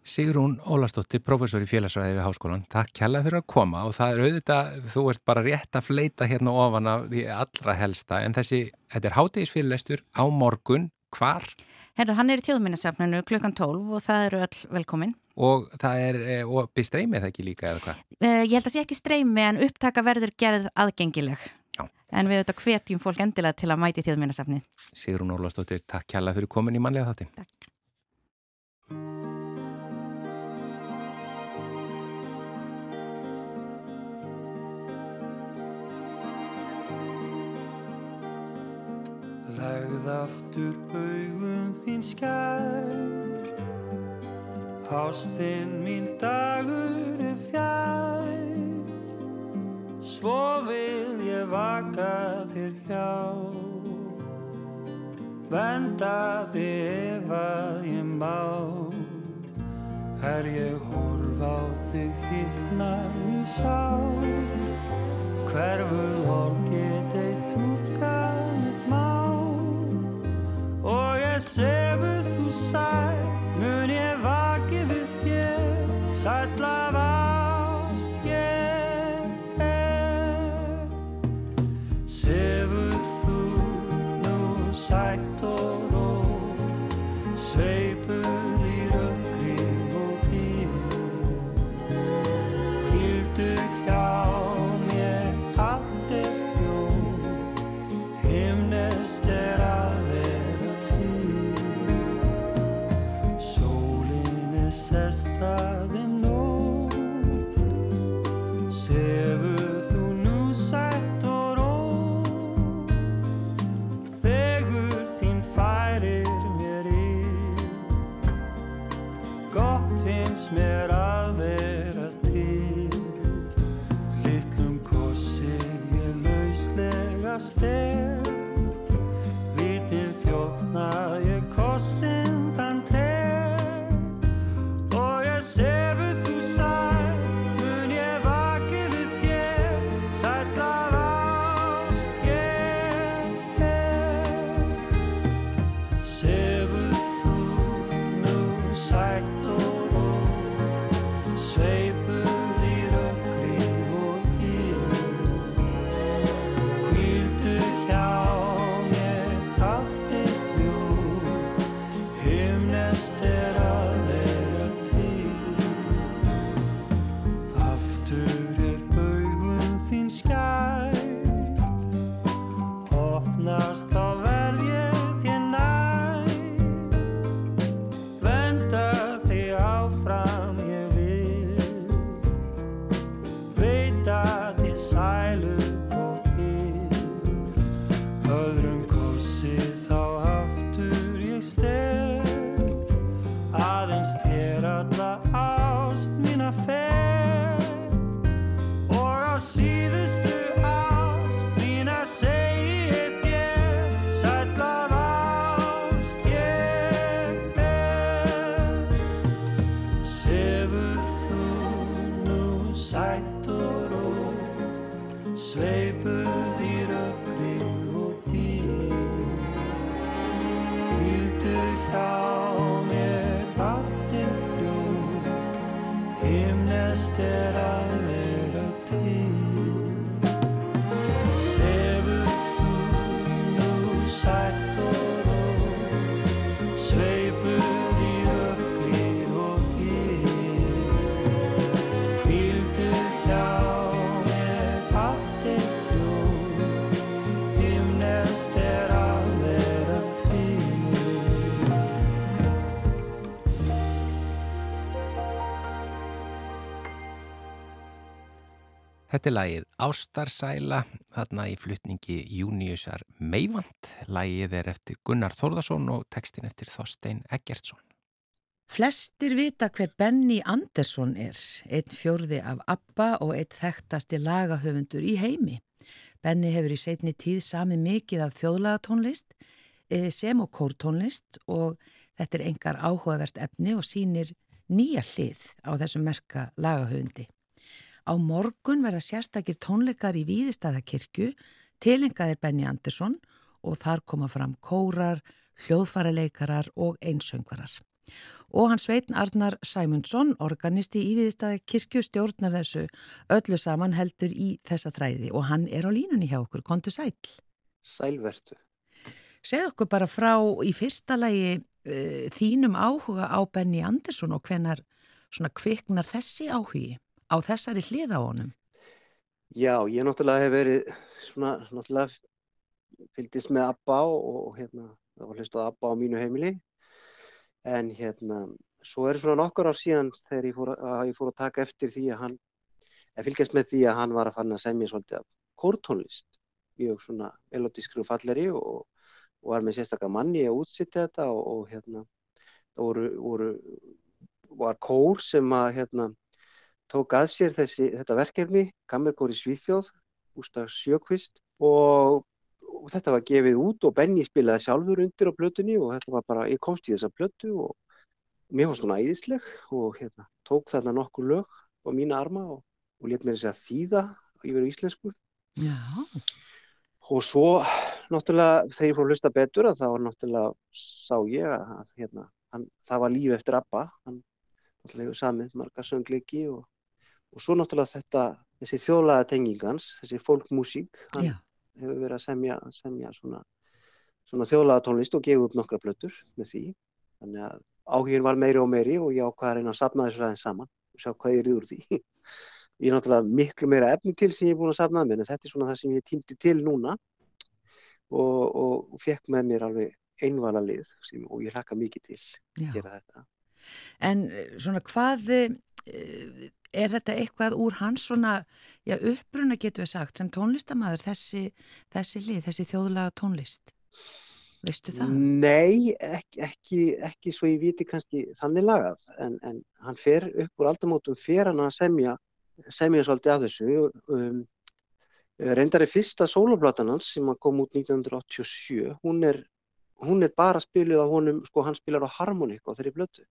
Sigrún Ólastóttir, professor í félagsræði við Háskólan, takk kjærlega fyrir að koma og það er auðvitað, þú ert bara rétt að fleita hérna ofan af því allra helsta en þessi, þetta er hátegisfyrirlestur á morgun, hvar Herru, hann er í tjóðminnesafninu klukkan 12 og það eru öll velkomin og það er, eh, og bestreymið það ekki líka eða hvað? Uh, ég held að sé ekki streymi en upptaka verður gerð aðgengileg. Já. En við auðvitað hvetjum fólk endilega til að mæti þjóðminnarsafnið. Sigrún Ólastóttir, takk kjærlega fyrir komin í mannlega þáttin. Takk. Legð aftur augun þín skær. Ástinn mín dagur er fjær. Svo vil ég vaka þér hjá. Venda þig ef að ég má. Er ég horf á þig hittnar mín sá Hverful Þetta er lagið Ástarsæla, þarna í flutningi Júniusar Meivand. Lagið er eftir Gunnar Þórðarsson og textin eftir Þorstein Eggertsson. Flestir vita hver Benny Andersson er, einn fjórði af ABBA og einn þekktasti lagahöfundur í heimi. Benny hefur í setni tíð sami mikið af þjóðlagatónlist eh, sem og kórtónlist og þetta er engar áhugavert efni og sínir nýja hlið á þessum merka lagahöfundi. Á morgun verða sérstakir tónleikar í Víðistæðakirkju, tilengaðir Benny Andersson og þar koma fram kórar, hljóðfaraleikarar og einsöngvarar. Og hann Sveitn Arnar Sæmundsson, organisti í Víðistæðakirkju, stjórnar þessu öllu saman heldur í þessa þræði og hann er á línunni hjá okkur, kontu sæl. Sælvertu. Segð okkur bara frá í fyrsta lagi uh, þínum áhuga á Benny Andersson og hvenar svona kviknar þessi áhugi á þessari hlið á honum. Já, ég náttúrulega hef verið svona, náttúrulega fylgdist með ABBA og, hérna, það var hlustað ABBA á mínu heimili en hérna, svo er svona nokkur ár síðan þegar ég fór að, ég fór að taka eftir því að hann, að fylgjast með því að hann var að fanna að semja svolítið af kórtónlist, mjög svona melodískri og falleri og, og var með sérstakar manni að útsitta þetta og, og hérna, það voru, voru, var kór sem að hérna, tók að sér þessi, þetta verkefni, Kammerkór í Svíþjóð, Gustaf Sjökvist og, og þetta var gefið út og Benny spilaði sjálfur undir á plötunni og þetta var bara, ég komst í þessa plötu og mér fannst hún æðisleg og hérna, tók þarna nokkur lög á mína arma og, og let mér þess að þýða yfir íslensku Já, og svo náttúrulega þegar ég fór að hlusta betur að þá náttúrulega sá ég að, að hérna, hann, það var líf eftir Abba, hann náttúrulega hefur samið marga söngleiki og, og svo náttúrulega þetta, þessi þjóðlaga tengingans, þessi fólkmúsík, hann já, hefur verið að semja, semja svona, svona þjóðlaga tónlist og gefa upp nokkra plötur með því. Þannig að áhugin var meiri og meiri og ég ákvað að reyna að safna þessu aðeins saman og sjá hvað ég er úr því. Ég er náttúrulega miklu meira efni til sem ég er búin að safna að mér en þetta er svona það sem ég týndi til núna og, og fekk með mér alveg einvala lið sem, og ég hlakka mikið til að gera þetta. En eh, svona hvað, eh, er þetta eitthvað úr hans svona, já, uppbruna getur við sagt sem tónlistamæður þessi, þessi lið, þessi þjóðlaga tónlist? Veistu það? Nei, ekki, ekki, ekki svo ég viti kannski þannig lagað en, en hann fer upp úr aldamótum fer hann að semja semja svolítið af þessu um, Reyndar er fyrsta sóloplatan hans sem kom út 1987, hún er, hún er bara spiluð á honum, sko hann spilar á harmoník á þeirri blötu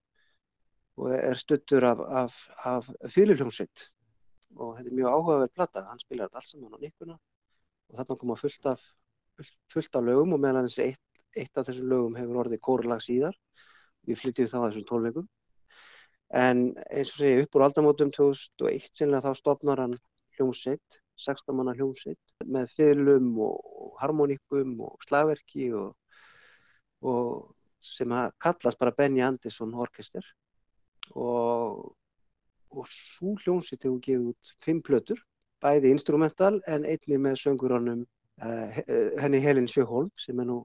og er stuttur af, af, af fyrirljómsveit og þetta er mjög áhugaverð plata, hann spilar þetta alls saman á nikkuna. Og þarna koma fullt af, fullt, af lögum og meðan þessi eitt, eitt af þessum lögum hefur orðið kórlag síðar, við flytjum það á þessum tónleikum en eins og segja upp úr aldamótum 2001 sinlega þá stopnar hann hljómsveit 16 manna hljómsveit með fylum og harmoníkum og slagverki og, og sem að kallast bara Benny Andersson Orkester og, og svo hljómsveit hefur gefið út fimm plötur, bæði instrumental en einni með söngurunum uh, henni Helin Sjöholm sem er nú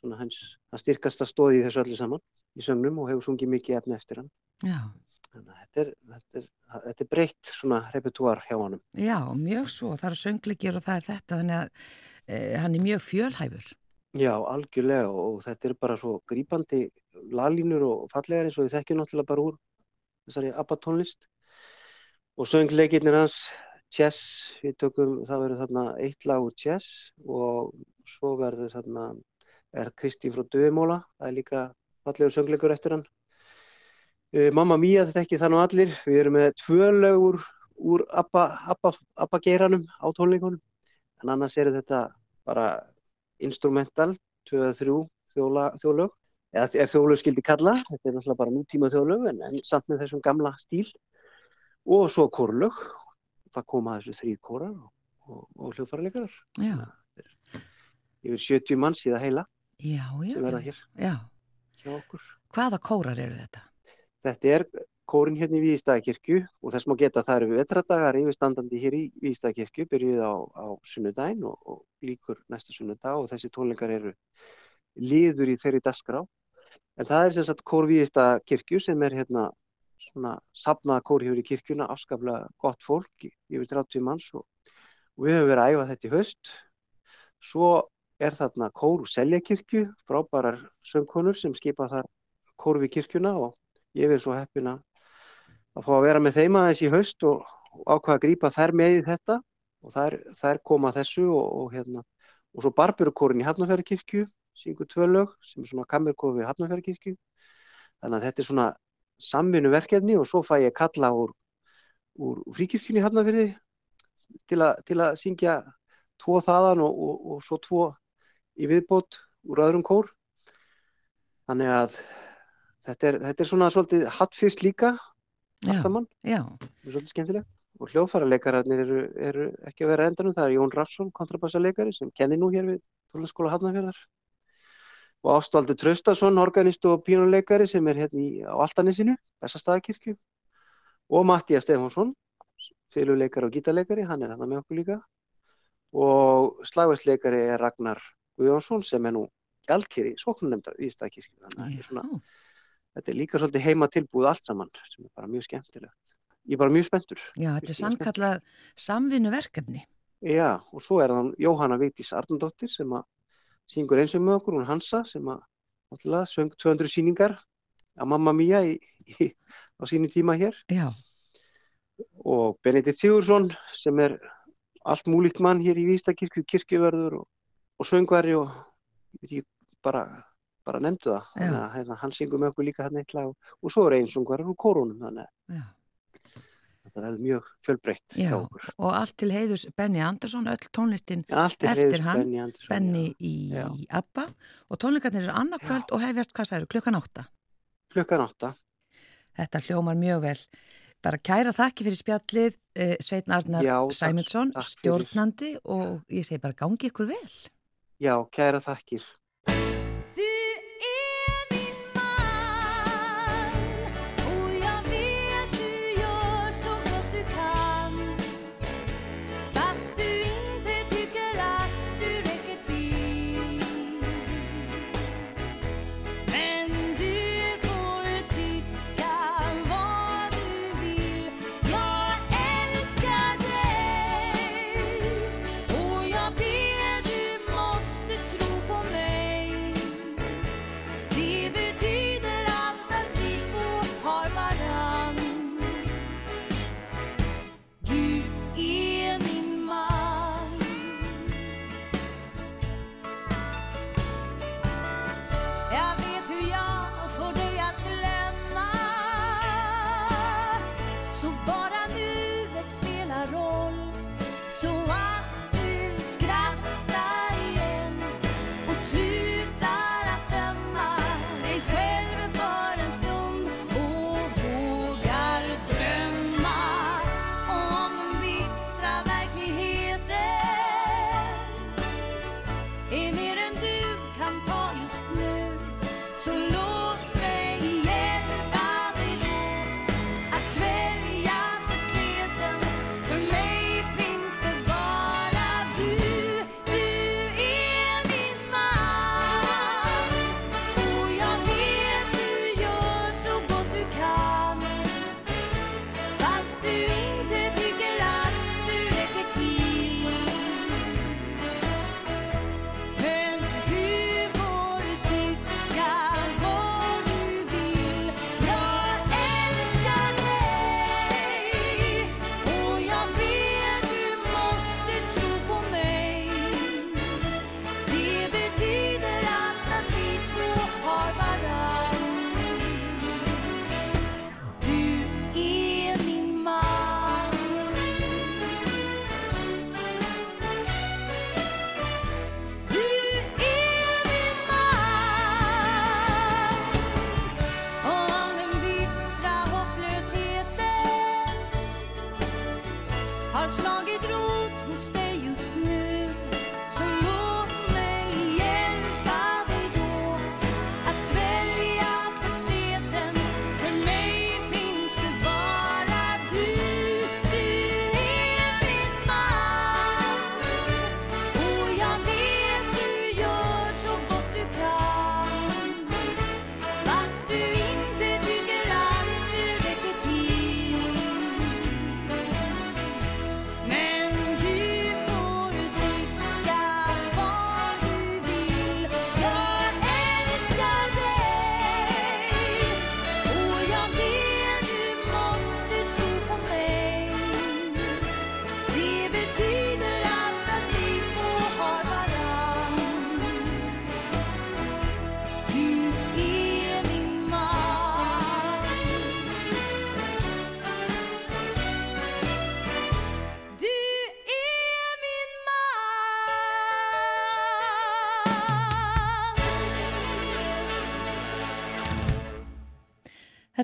svona hans, styrkasta stóði í þessu öllu saman í söngnum og hefur sungið mikið efni eftir hann. Já, Þannig að þetta er, þetta er, þetta er breytt svona repertúar hjá honum. já, mjög svo. Það eru söngleikir og það er þetta, þannig að e, hann er mjög fjölhæfur. Já, algjörlega og þetta er bara svo grípandi laglínur og fallegar eins og við þekkjum náttúrulega bara úr þessari ABBA tónlist. Og söngleikirnir hans Chess, við tökum, það verður þarna eitt lag úr Chess og svo verður þarna er Kristi frá Döðmóla, það er líka fallegur söngleikur eftir hann. Uh, Mamma Mía, þetta ekki það nú allir við erum með tvö lög úr, úr ABBA, ABBA, ABBA geiranum á tónleikunum. En annars eru þetta bara instrumental, 2-3 þjóðlög, eða ef þjóðlög skildi kalla, þetta er náttúrulega bara nútíma þjóðlög en, en samt með þessum gamla stíl og svo kórlög, það koma þessu þrýr kórar og, og, og hljóðfæraleikarar. Já, Yfir 70 manns í það heila já, já. sem verða hér Já, hjá okkur. hvaða kórar eru þetta? Þetta er kórin hérna í Víðistæðakirkju og þess má geta að það eru vetradagar yfirstandandi hér í Víðistæðakirkju, byrjuð á, á sunnudaginn og, og líkur næsta sunnudag og þessi tónleikar eru liður í þeirri dasgrá. En það er sem sagt kór Víðistæðakirkju sem er hérna svona sapnaða kór hér í kirkjuna, afskaplega gott fólk, yfir 30 manns og, og við höfum verið að æfa þetta í haust. Svo er þarna kór úr Seljakirkju, frábærar söngkonur sem skipa þar kór við kirkjuna og ég verið svo heppin að fá að vera með þeim aðeins í haust og, og ákvaða að grípa þær með í þetta og þær, þær koma þessu og, og hérna og svo Barburukórin í Hafnarfjörðarkirkju syngur tvö lög sem er svona kammerkóri við Hafnarfjörðarkirkju þannig að þetta er svona samvinnu verkefni og svo fæ ég kalla úr, úr fríkirkjunni Hafnarfjörði til, til að syngja tvo þaðan og, og, og svo tvo í viðbót úr öðrum kór þannig að þetta er, þetta er svona svolítið hattfyrst líka allt saman svolítið skemmtilegt. Og hljóðfærarleikararnir eru, eru ekki að vera endanum. Það er Jón Rafsson, kontrabassaleikari, sem kenni nú hér við Tónlaskóla Hafnarfjörðar. Og Ástvaldur Traustason, organist og pínuleikari, sem er hérna í, á Altanisinu, Bessastæðakirkju. Og Mattías Stefánsson, féluleikari og gítarleikari, hann er hérna með okkur líka. Og slagværsleikari er Ragnar Guðjónsson, sem er nú gjaldkeri, svoknunemndar í Ístæðakirkju. Þannig að er já, þetta er líka svolítið heima tilbúið allt saman sem er bara mjög skemmtilegt. Ég er bara mjög spenntur. já, þetta er sannkallað samvinnu verkefni. Já, og svo er það Jóhanna Vigdís Arnandóttir sem að syngur eins og með okkur, hún Hansa sem að söng 200 síningar að Mamma Mía í, í, á sínu tíma hér Já, og Benedikt Sigursson sem er allt múlíkt mann hér í Vístakirkju, kirkjuverður og, og söngvari og ég bara, bara nefndu það. Já. Þannig að hérna, hann syngur með okkur líka hann eitt lag og, og svo er einn söngvari úr kórunum þannig að þetta er mjög fjölbreytt Já, og allt til heiðus Benny Andersson, öll tónlistin er eftir hann, Benny Andersson. Benny í Já. ABBA og tónleikarnir eru annarkvöld og hefjast, hvað sagður, klukkan átta. Klukkan átta. Þetta hljómar mjög vel. Bara kæra þakki fyrir spjallið, eh, Sveitn Arnar Sæmundsson, stjórnandi och ég segi bara gangi ykkur vel. Já, kæra þakkir.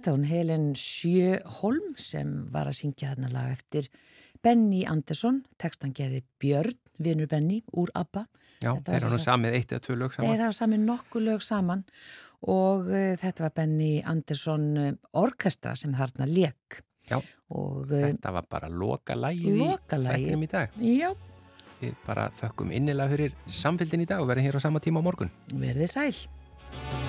þetta hún Helen Sjöholm sem var að syngja þarna lag eftir Benny Andersson, textan gerði Björn, vinur Benny, úr ABBA. Já, þeir eru nú samið eitt eða tvö lög saman. Þeir eru samið nokkuð lög saman og uh, þetta var Benny Andersson uh, orkestra sem þarna leik. Já, og, uh, þetta var bara lokalægið loka í þettinum í dag. Já. Við bara þökkum innilega fyrir samfélgin í dag og verðum hér á sama tíma á morgun. Verðið sæl.